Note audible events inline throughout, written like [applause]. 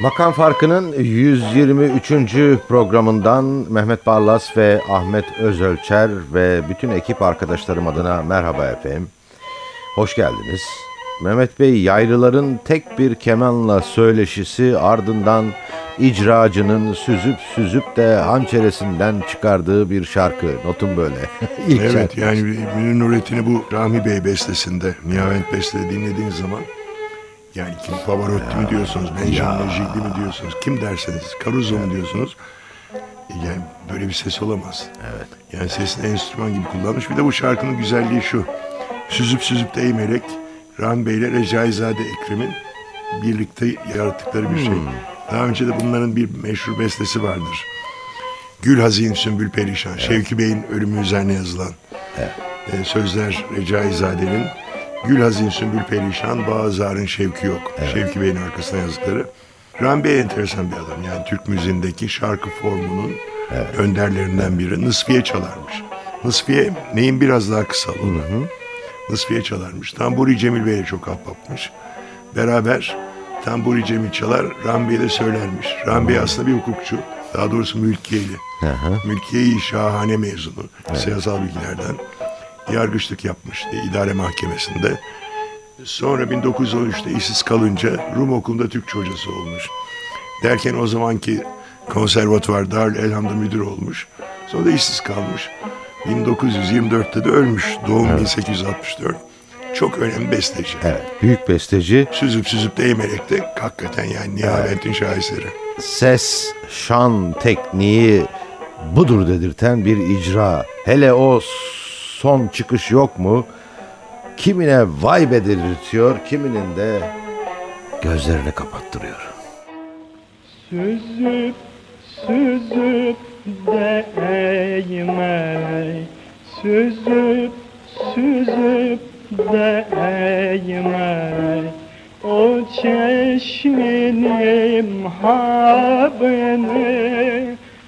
Makam Farkı'nın 123. programından Mehmet Barlas ve Ahmet Özölçer ve bütün ekip arkadaşlarım adına merhaba efendim. Hoş geldiniz. Mehmet Bey yaylıların tek bir kemanla söyleşisi ardından icracının süzüp süzüp de hançeresinden çıkardığı bir şarkı. Notum böyle. [laughs] İlk evet şarkı. yani Münir Nurettin'i bu Rahmi Bey bestesinde Nihavent bestede dinlediğiniz zaman yani kim Pavarotti mi diyorsunuz, Benjamin Jigli mi diyorsunuz, kim derseniz, Caruso mu diyorsunuz. Yani böyle bir ses olamaz. Evet. Yani sesini enstrüman gibi kullanmış. Bir de bu şarkının güzelliği şu. Süzüp süzüp değmerek Rahmi Bey ile Recaizade Ekrem'in birlikte yarattıkları bir şey. Hmm. Daha önce de bunların bir meşhur bestesi vardır. Gül Hazin Sümbül Perişan. Evet. Şevki Bey'in ölümü üzerine yazılan. Evet. E, sözler Recaizade'nin Gül Hazin Sümbül Perişan, Bağızar'ın Şevki yok. Evet. Şevki Bey'in arkasına yazdıkları. Rahmi Bey enteresan bir adam. Yani Türk müziğindeki şarkı formunun evet. önderlerinden biri. Nısfiye çalarmış. Nısfiye neyin biraz daha kısa Hı hı. Nısfiye çalarmış. Tamburi Cemil Bey'le çok ahbapmış. Beraber Tamburi Cemil çalar, Rahmi de söylermiş. Rahmi Bey aslında bir hukukçu. Daha doğrusu mülkiyeli. Mülkiyeyi şahane mezunu. Evet. Siyasal bilgilerden. Yargıçlık yapmıştı idare mahkemesinde. Sonra 1913'te işsiz kalınca Rum okulunda Türkçe hocası olmuş. Derken o zamanki konservatuvar Darül Elham'da müdür olmuş. Sonra da işsiz kalmış. 1924'te de ölmüş. Doğum evet. 1864. Çok önemli besteci. Evet, büyük besteci. Süzüp süzüp değmerek de hakikaten yani Nihavent'in evet. şaheseri. Ses, şan, tekniği budur dedirten bir icra. Hele o son çıkış yok mu? Kimine vay be dedirtiyor, kiminin de gözlerini kapattırıyor. Süzüp süzüp değme Süzüp süzüp değme O çeşmenim habını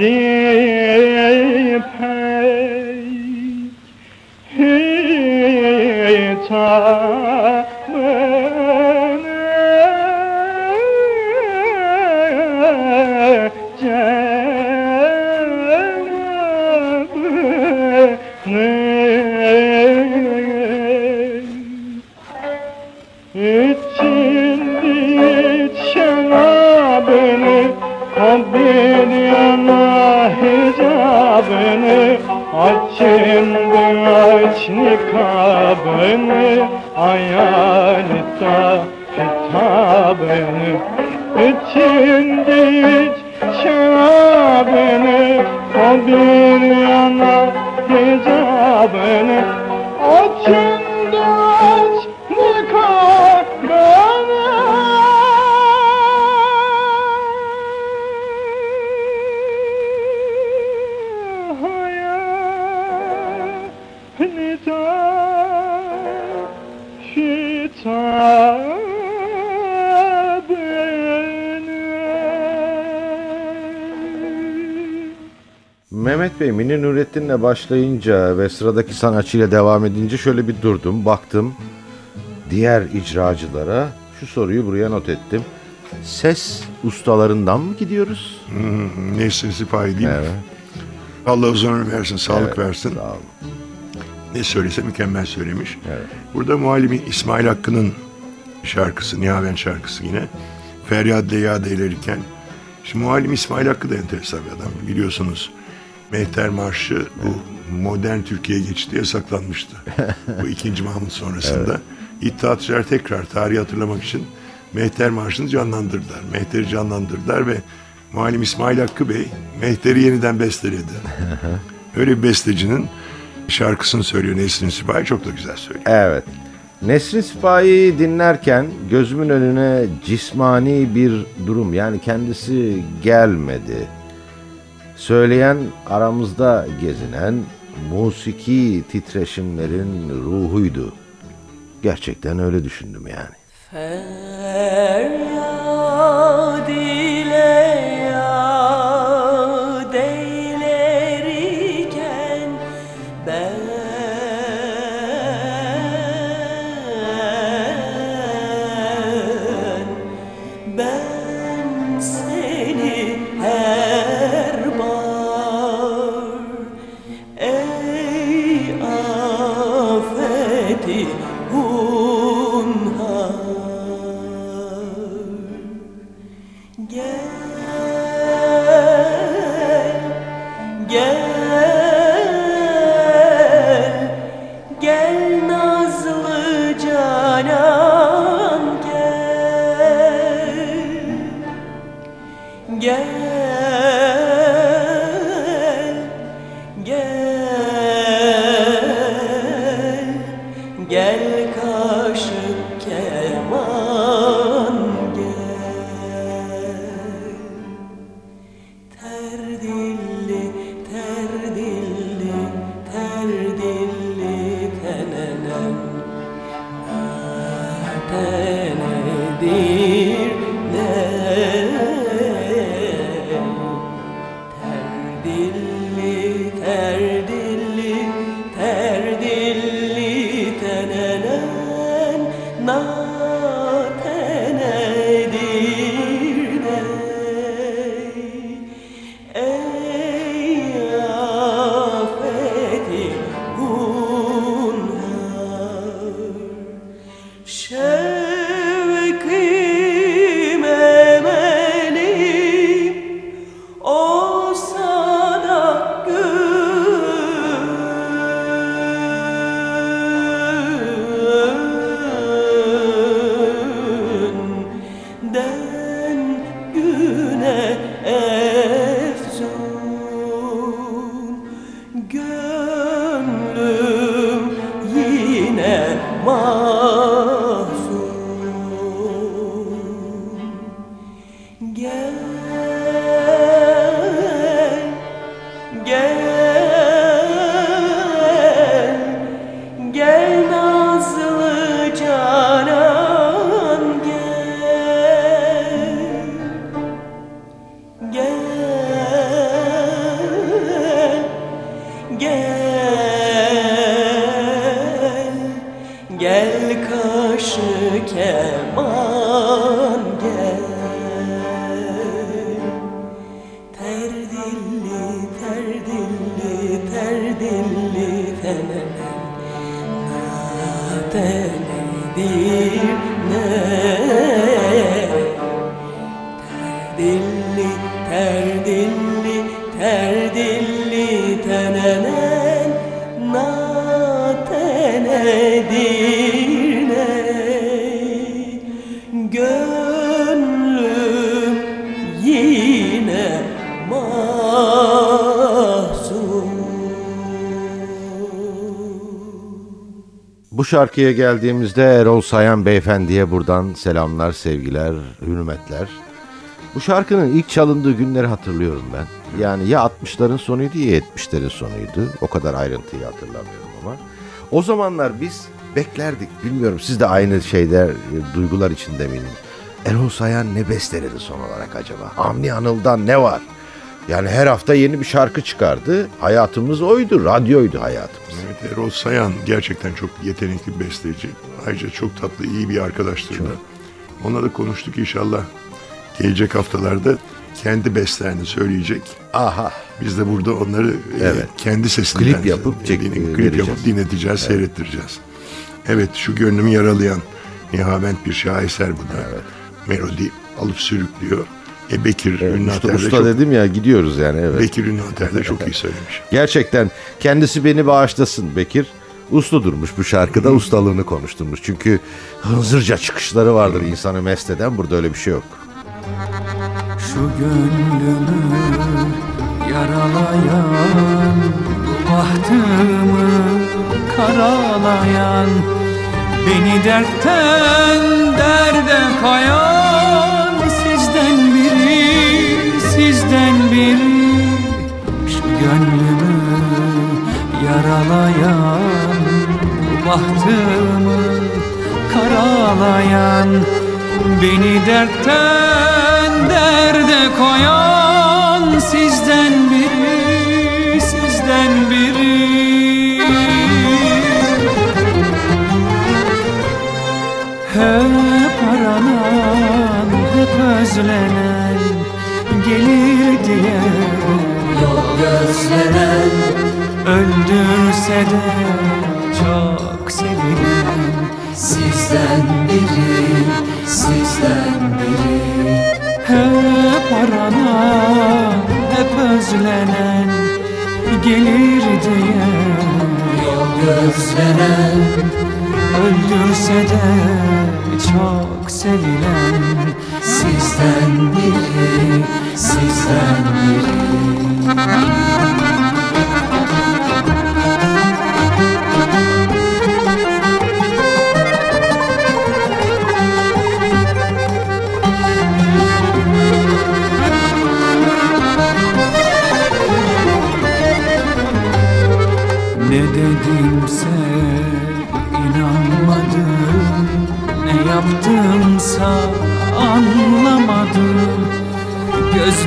Yeah. Nikabını Ayalta hitabını İçinde iç şarabını O bir yana hicabını Mehmet Bey, Mini Nurettin'le başlayınca ve sıradaki sanatçıyla devam edince şöyle bir durdum, baktım. Diğer icracılara şu soruyu buraya not ettim. Ses ustalarından mı gidiyoruz? Hmm, Nesrin Sipahi değil mi? Evet. Allah uzun ömür versin, sağlık evet, versin. Sağ olun. Ne söylese mükemmel söylemiş. Burada muallimi İsmail Hakkı'nın şarkısı, Nihaven şarkısı yine. Feryat Leya Deylerken. Şimdi muallim İsmail Hakkı da enteresan bir adam. Biliyorsunuz Mehter Marşı bu modern Türkiye'ye geçti yasaklanmıştı. [laughs] bu ikinci Mahmut sonrasında. İttihatçılar tekrar tarihi hatırlamak için Mehter Marşı'nı canlandırdılar. Mehter'i canlandırdılar ve muallim İsmail Hakkı Bey Mehter'i yeniden besteledi. [laughs] Öyle bir bestecinin şarkısını söylüyor Nesrin Sipahi çok da güzel söylüyor. Evet. Nesrin Sipahi'yi dinlerken gözümün önüne cismani bir durum yani kendisi gelmedi. Söyleyen aramızda gezinen musiki titreşimlerin ruhuydu. Gerçekten öyle düşündüm yani. Feryat Bu şarkıya geldiğimizde Erol Sayan Beyefendi'ye buradan selamlar, sevgiler, hürmetler. Bu şarkının ilk çalındığı günleri hatırlıyorum ben. Yani ya 60'ların sonuydu ya 70'lerin sonuydu. O kadar ayrıntıyı hatırlamıyorum ama. O zamanlar biz beklerdik. Bilmiyorum siz de aynı şeyler, e, duygular içinde miydiniz? Erol Sayan ne besteledi son olarak acaba? Avni Anıl'dan ne var? Yani her hafta yeni bir şarkı çıkardı. Hayatımız oydu, radyoydu hayatımız. Evet, Erol Sayan gerçekten çok yetenekli bir besteci. Ayrıca çok tatlı, iyi bir arkadaştır da. Onunla da konuştuk inşallah. Gelecek haftalarda kendi bestlerini söyleyecek. Aha. Biz de burada onları e, Evet. kendi sesinden Klip yapıp e, din- e, klip vereceğiz. yapıp dinleteceğiz, seyrettireceğiz. Evet şu gönlümü yaralayan Nihavent bir şaheser bu da. Melodi alıp sürüklüyor. E Bekir Ünlü Usta, çok, dedim ya gidiyoruz yani evet. Bekir Ünlü Ater de çok iyi söylemiş. [laughs] Gerçekten kendisi beni bağışlasın Bekir. Uslu durmuş bu şarkıda ustalığını konuşturmuş. Çünkü hınzırca çıkışları vardır insanı mest eden. Burada öyle bir şey yok. Şu gönlümü yaralayan Bahtımı karalayan Beni dertten derde kayan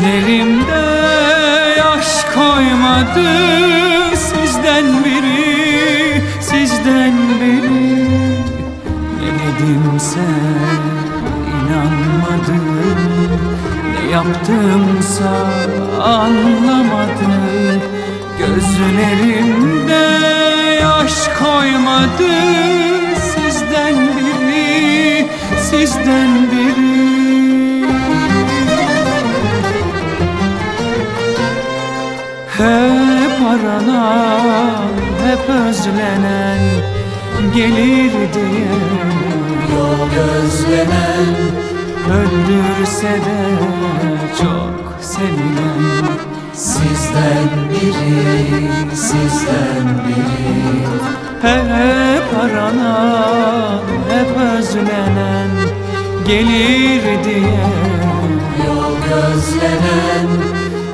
Gözlerimde yaş koymadı Sizden biri, sizden biri. Ne dedimse inanmadım Ne yaptımsa anlamadım. Gözlerimde yaş koymadı Sizden biri, sizden biri aranan, hep özlenen Gelir diye Yol gözlenen Öldürse de çok sevilen Sizden biri, sizden biri. Hep aranan, hep özlenen Gelir diye Yol gözlenen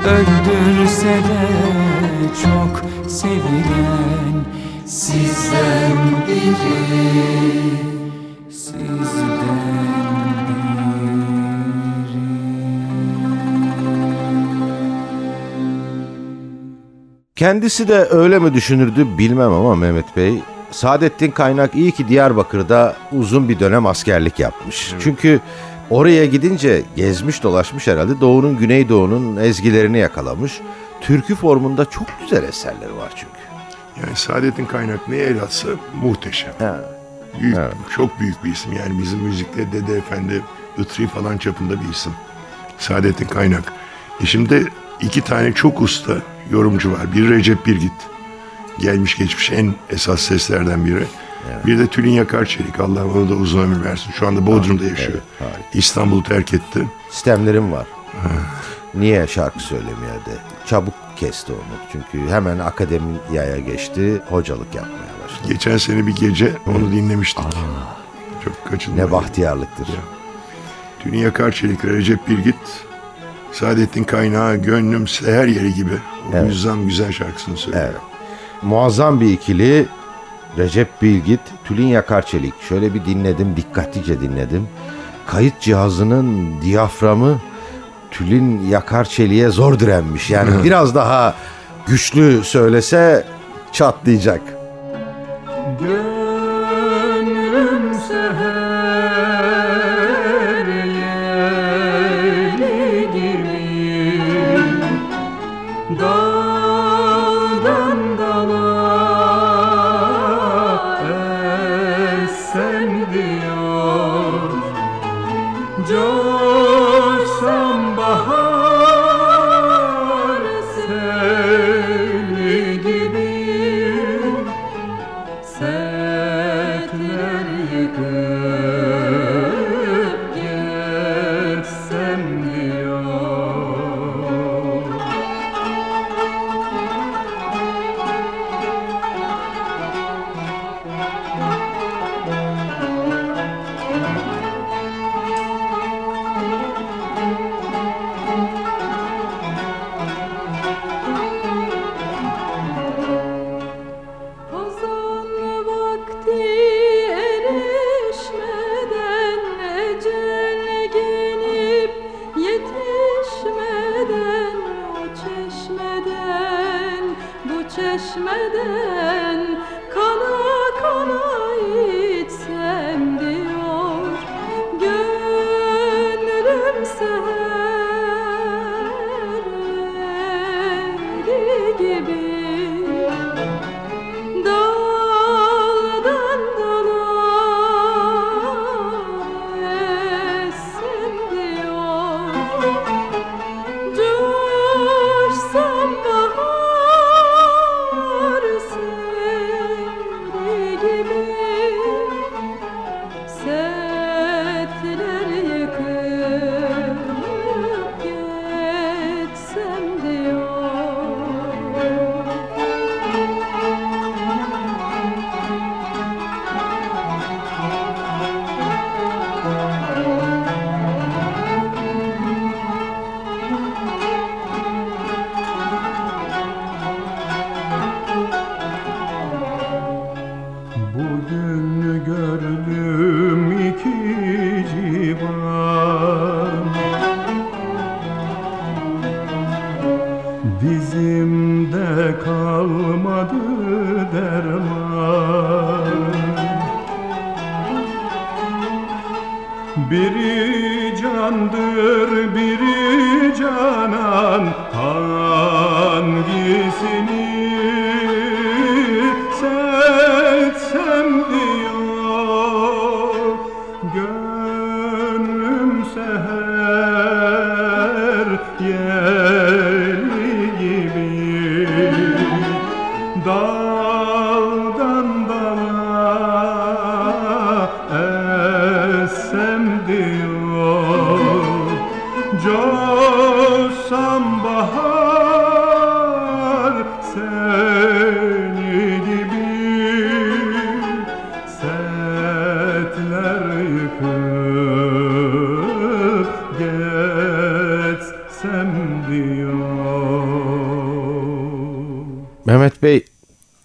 Öldürse de çok sevilen Sizden biri Sizden Kendisi de öyle mi düşünürdü bilmem ama Mehmet Bey. Saadettin Kaynak iyi ki Diyarbakır'da uzun bir dönem askerlik yapmış. Çünkü oraya gidince gezmiş dolaşmış herhalde Doğu'nun Güneydoğu'nun ezgilerini yakalamış. Türkü formunda çok güzel eserleri var çünkü. Yani Saadettin Kaynak ne el atsa muhteşem. Ha. Büyük, Evet. çok büyük bir isim. Yani bizim müzikte Dede Efendi, Itri falan çapında bir isim. Saadettin Kaynak. E şimdi iki tane çok usta yorumcu var. Bir Recep Birgit. Gelmiş geçmiş en esas seslerden biri. Bir de Tülin Yakar Çelik. Allah ona da uzun ömür versin. Şu anda Bodrum'da yaşıyor. evet, harika. İstanbul'u terk etti. Sistemlerim var. Niye şarkı söylemiyor de. Çabuk kesti onu. Çünkü hemen akademiyaya geçti. Hocalık yapmaya başladı. Geçen sene bir gece onu dinlemiştik. Çok kaçınılmaz. Ne bahtiyarlıktır. Tülin Yakar Çelik, Recep Birgit, Saadettin Kaynağı, Gönlüm Seher Yeri gibi o Evet. müzzam güzel şarkısını söylüyor. Evet. Muazzam bir ikili. Recep Bilgit, Tülin Yakarçelik. Şöyle bir dinledim, dikkatlice dinledim. Kayıt cihazının diyaframı Tülin Yakarçelik'e zor direnmiş. Yani biraz daha güçlü söylese çatlayacak. Gönlüm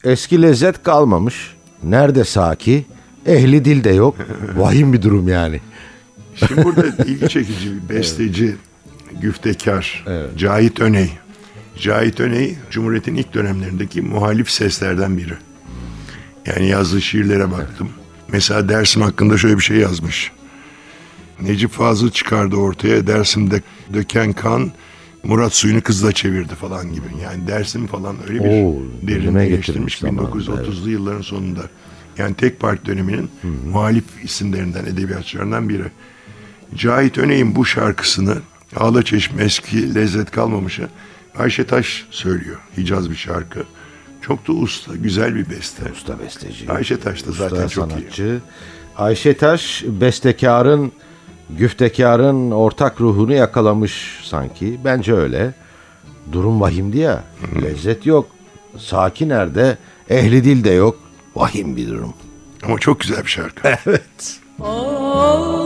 eski lezzet kalmamış. Nerede Saki? Ehli dil de yok. [laughs] Vahim bir durum yani. Şimdi burada [laughs] ilgi çekici bir besteci, güftekar, Cahit Öney. Cahit Öney, Cumhuriyet'in ilk dönemlerindeki muhalif seslerden biri. Yani yazdığı şiirlere baktım. Mesela Dersim hakkında şöyle bir şey yazmış. Necip Fazıl çıkardı ortaya Dersim'de döken kan Murat suyunu kızla çevirdi falan gibi. Yani Dersim falan öyle bir Oo, getirmiş zamanında, 1930'lu yılların sonunda. Yani tek parti döneminin muhalif isimlerinden, edebiyatçılarından biri. Cahit Öney'in bu şarkısını Ağla Çeşme eski lezzet kalmamışı Ayşe Taş söylüyor. Hicaz bir şarkı. Çok da usta, güzel bir beste. Usta besteci. Ayşe Taş da zaten Usta çok iyi. sanatçı. Ayşe Taş bestekarın, güftekarın ortak ruhunu yakalamış sanki. Bence öyle. Durum vahimdi ya. Lezzet yok. Sakin nerede? Ehli dil de yok. Vahim bir durum. Ama çok güzel bir şarkı. [laughs] Evet. Ağla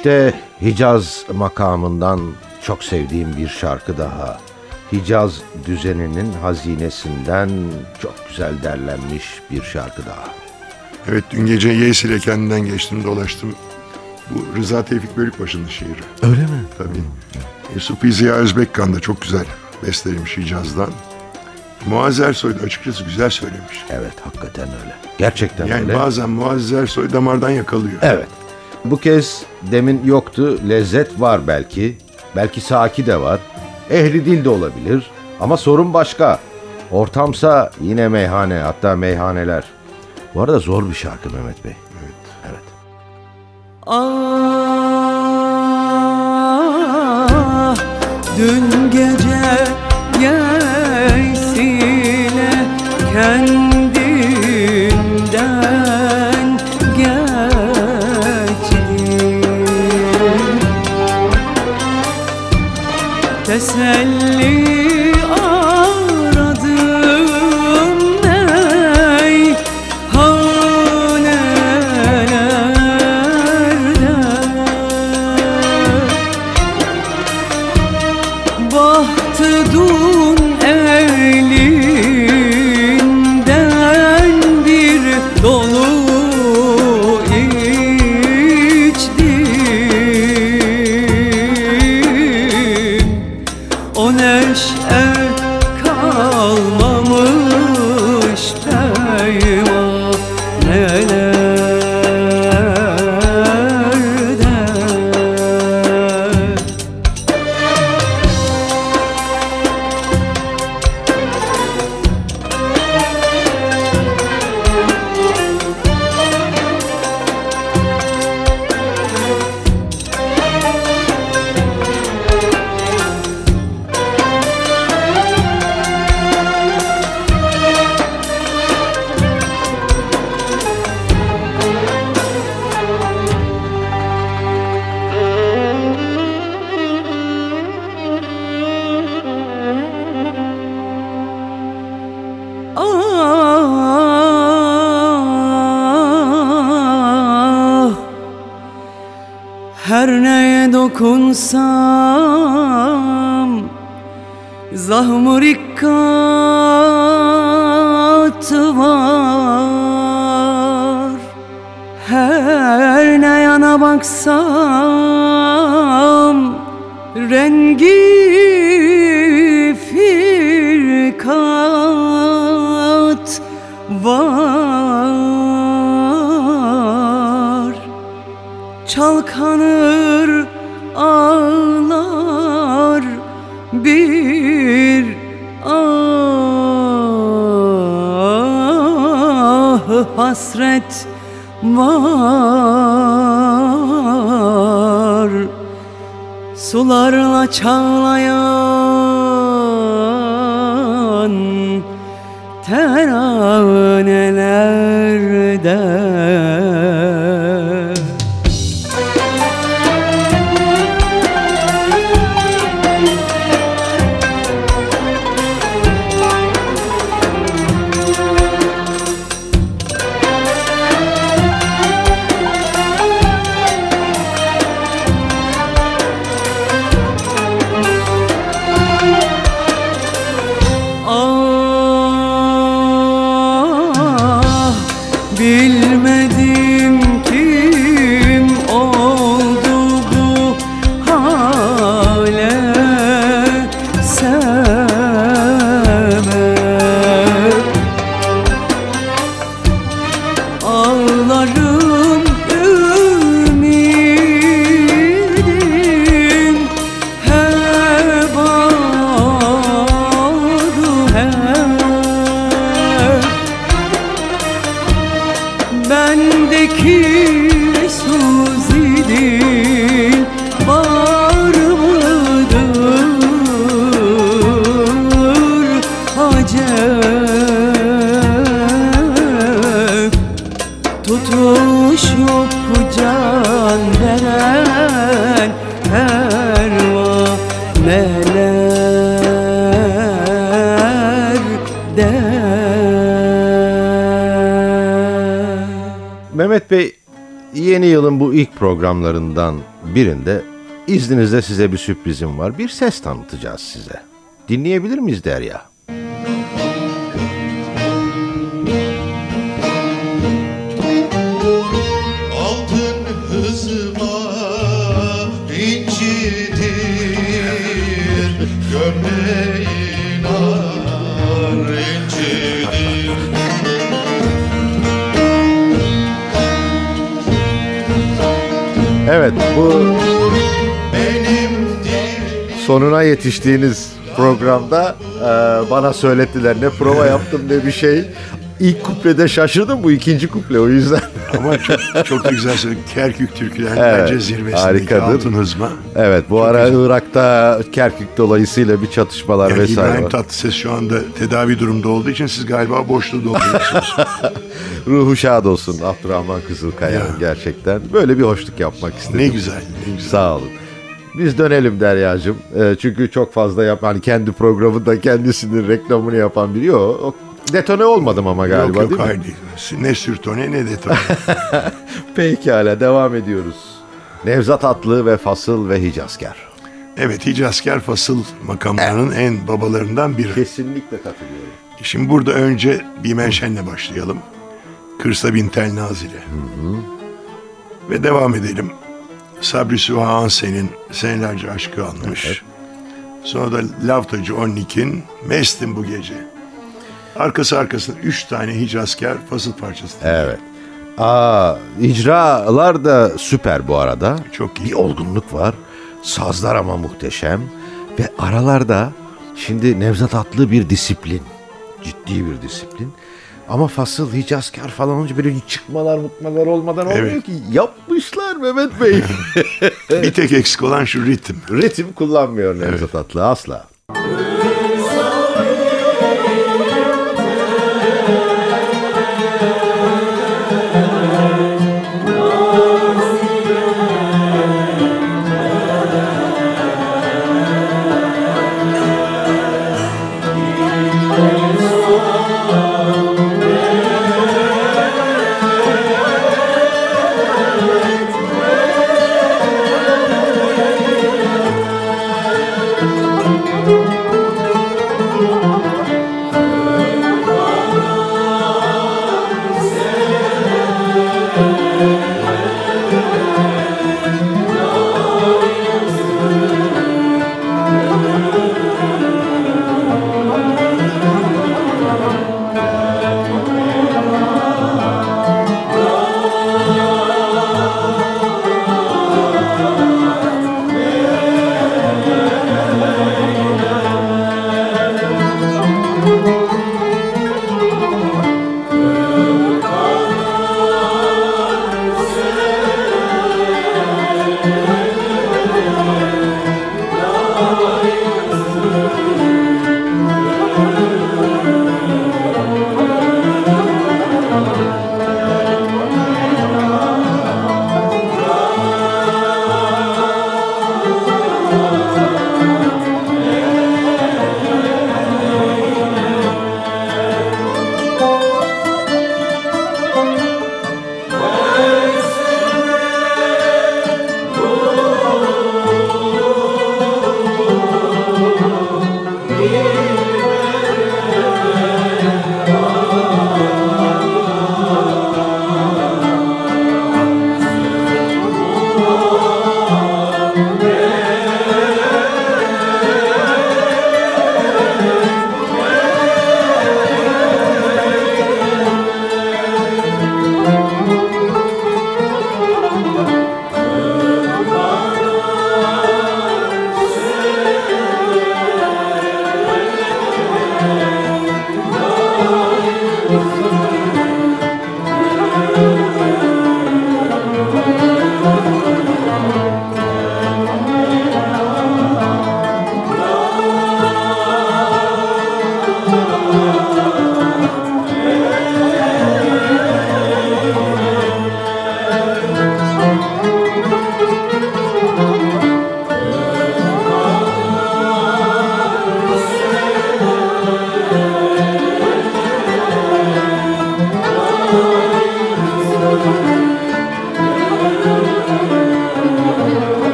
İşte Hicaz makamından çok sevdiğim bir şarkı daha. Hicaz düzeninin hazinesinden çok güzel derlenmiş bir şarkı daha. Evet dün gece Yes ile kendinden geçtim dolaştım. Bu Rıza Tevfik Bölükbaşı'nın şiiri. Öyle mi? Tabii. Yusuf Ziya Özbekkan da çok güzel bestelemiş Hicaz'dan. Muazzez Ersoy da açıkçası güzel söylemiş. Evet hakikaten öyle. Gerçekten Yani öyle. bazen Muazzez Ersoy damardan yakalıyor. Evet. Bu kez demin yoktu. Lezzet var belki. Belki saki de var. Ehli dil de olabilir. Ama sorun başka. Ortamsa yine meyhane hatta meyhaneler. Bu arada zor bir şarkı Mehmet Bey. Evet. Evet. Ah dün gece gelsine kendimden Teselli hasret var. Sularla çağlayan tutuşup can veren Erva neler der Mehmet Bey yeni yılın bu ilk programlarından birinde izninizle size bir sürprizim var. Bir ses tanıtacağız size. Dinleyebilir miyiz Derya? Evet bu sonuna yetiştiğiniz programda e, bana söylettiler. Ne prova yaptım ne bir şey. İlk kuplede şaşırdım bu ikinci kuple o yüzden. Ama çok, çok da güzel söyledin. Kerkük türkülerinin Evet, bence zirvesindeki harikadır. altın hızma. Evet bu ara Irak'ta Kerkük dolayısıyla bir çatışmalar Yani vesaire İbrahim var. Tatlıses şu anda tedavi durumda olduğu için siz galiba boşluğu dolduruyorsunuz. [laughs] Ruhu şad olsun Abdurrahman Kızılkaya Ya. gerçekten. Böyle bir hoşluk yapmak istedim. ne güzel, ne güzel. Sağ olun. Biz dönelim Derya'cığım. Ee, çünkü çok fazla yap hani kendi programında kendisinin reklamını yapan biri yok. O, detone olmadım ama galiba yok yok değil mi? hayır değil. Ne sürtone ne detone. [laughs] Pekala devam ediyoruz. Nevzat Atlı ve Fasıl ve Hicazkar. evet Hicazkar Fasıl makamlarının en babalarından biri. Kesinlikle katılıyorum. Şimdi burada önce bir menşenle başlayalım. Kırsa Bintel Nazire. Ve devam edelim. Sabri Süha Ansen'in senelerce aşkı almış. Sonra da Lavtacı Onnik'in Mestim bu gece. Arkası arkasına üç tane Hicazkar fasıl parçası. Evet. Aa, icralar da süper bu arada. Çok iyi. Bir olgunluk var. Sazlar ama muhteşem. Ve aralarda şimdi Nevzat Atlı bir disiplin. Ciddi bir disiplin. Ama fasıl Hicazkar falan olunca böyle çıkmalar mutmalar olmadan olmuyor Evet. ki. Yapmışlar Mehmet Bey. [laughs] Bir tek eksik olan şu ritim. Ritim kullanmıyor Nevzat Atlı asla. Ve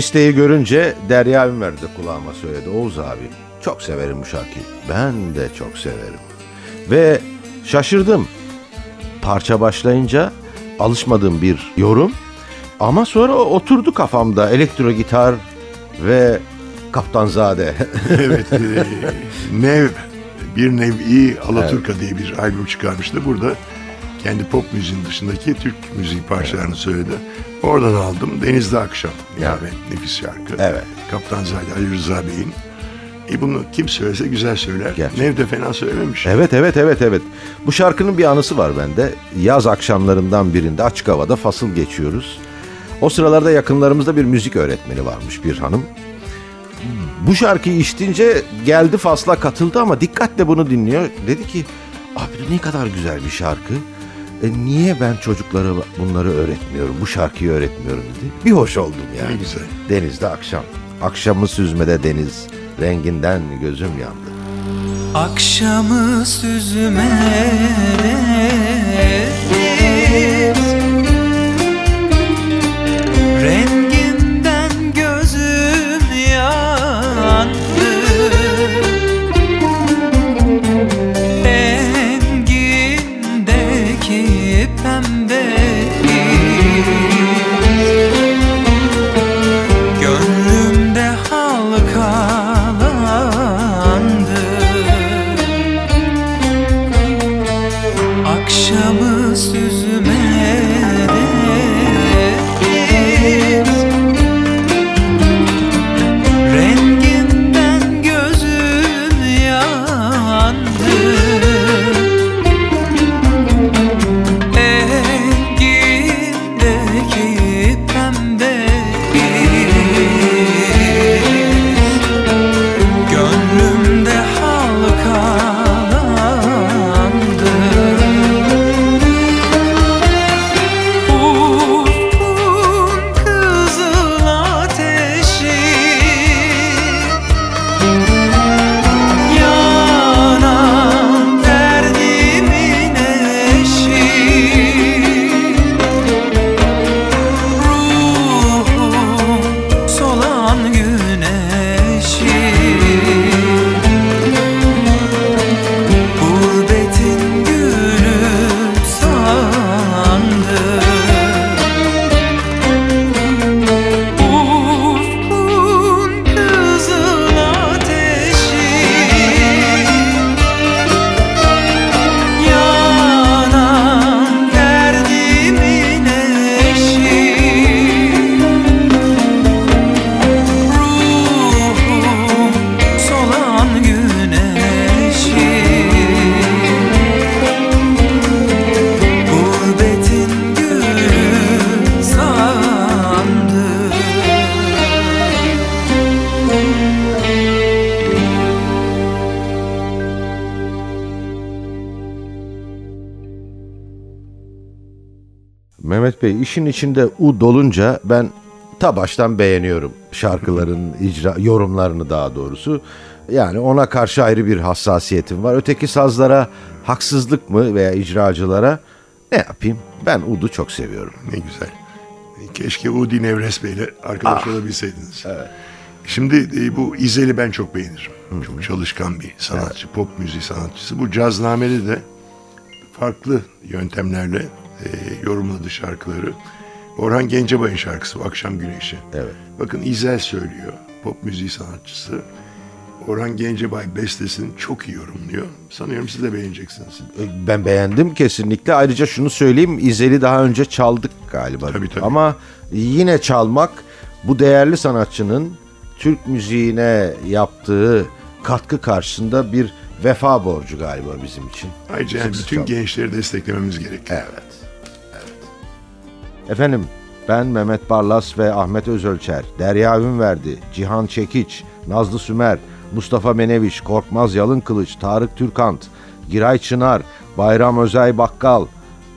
listeyi görünce Derya Ünver de kulağıma söyledi. Oğuz abi çok severim bu şarkıyı. Ben de çok severim. Ve şaşırdım. Parça başlayınca alışmadığım bir yorum. Ama sonra oturdu kafamda elektro gitar ve Kaptanzade. [laughs] evet. e, Nev, bir nevi Alaturka diye bir albüm çıkarmıştı. Burada kendi pop müziğin dışındaki Türk müziği parçalarını söyledi. Oradan aldım. Denizde Akşam. Ya evet. nefis şarkı. Evet. Kaptanzade Ali Rıza Bey'in. E bunu kim söylese güzel söyler. Gerçekten. Nev de fena söylememiş. Evet evet evet evet. Bu şarkının bir anısı var bende. Yaz akşamlarından birinde açık havada fasıl geçiyoruz. O sıralarda yakınlarımızda bir müzik öğretmeni varmış bir hanım. Bu şarkıyı içtince geldi fasla katıldı ama dikkatle bunu dinliyor. Dedi ki abi ne kadar güzel bir şarkı. E, niye ben çocuklara bunları öğretmiyorum, bu şarkıyı öğretmiyorum dedi. Bir hoş oldum yani. Ne güzel. Denizde akşam. Akşamı süzmede deniz. Renginden gözüm yandı. Akşamı süzme Mehmet Bey işin içinde U dolunca ben ta baştan beğeniyorum şarkıların icra yorumlarını daha doğrusu. Yani ona karşı ayrı bir hassasiyetim var. Öteki sazlara haksızlık mı veya icracılara ne yapayım? Ben Ud'u çok seviyorum. Ne güzel. Keşke Udi Nevres Bey'le arkadaş olabilseydiniz. Şimdi e, bu İzel'i ben çok beğenirim. Çok çalışkan bir sanatçı, pop müziği sanatçısı. Bu caznamede de farklı yöntemlerle e, yorumladı şarkıları. Orhan Gencebay'ın şarkısı bu Akşam Güneşi. Evet. Bakın İzel söylüyor, pop müziği sanatçısı. Orhan Gencebay bestesini çok iyi yorumluyor. Sanıyorum siz de beğeneceksiniz. E, Ben beğendim kesinlikle. Ayrıca şunu söyleyeyim. İzel'i daha önce çaldık galiba. Tabii, tabii. Ama yine çalmak bu değerli sanatçının Türk müziğine yaptığı katkı karşısında bir vefa borcu galiba bizim için. Ayrıca yani bütün çal- gençleri desteklememiz gerekiyor. Evet. Efendim ben Mehmet Barlas ve Ahmet Özölçer, Derya Ünverdi, Cihan Çekiç, Nazlı Sümer, Mustafa Meneviş, Korkmaz Yalın Kılıç, Tarık Türkant, Giray Çınar, Bayram Özay Bakkal,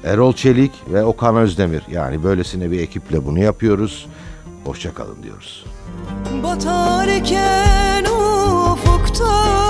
Erol Çelik ve Okan Özdemir. Yani böylesine bir ekiple bunu yapıyoruz. Hoşçakalın diyoruz. Batarken ufuktan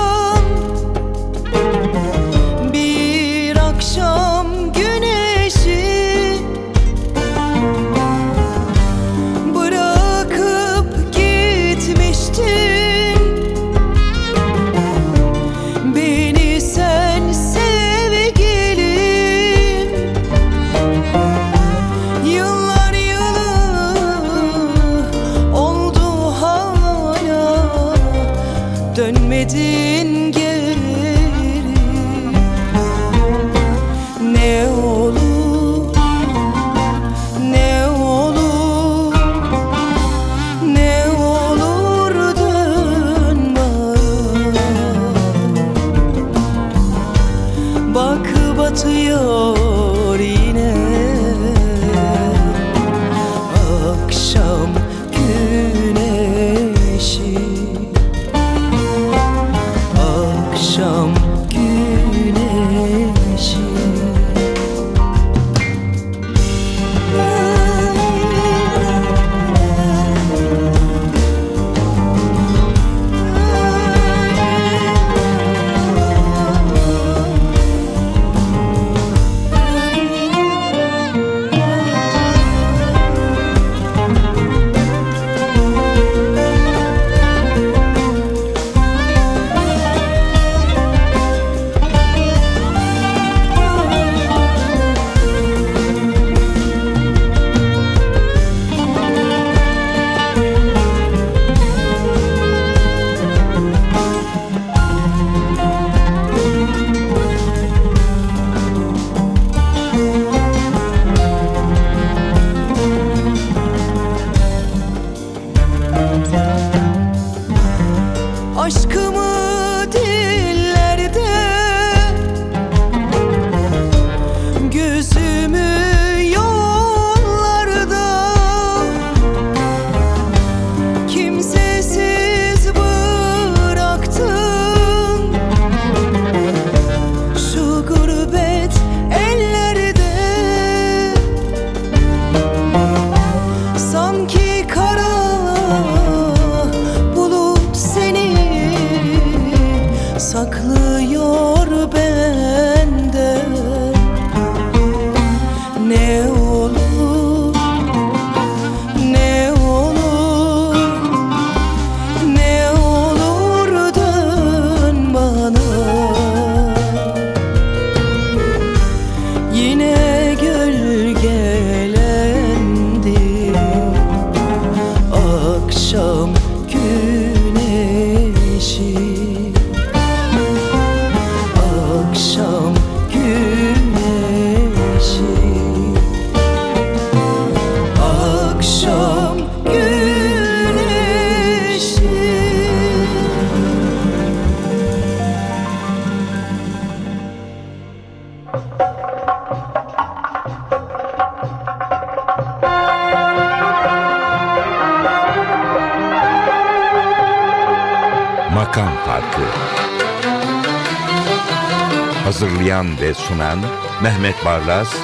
sunan Mehmet Barlas,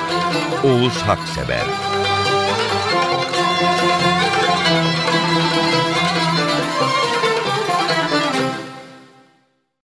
Oğuz Haksever.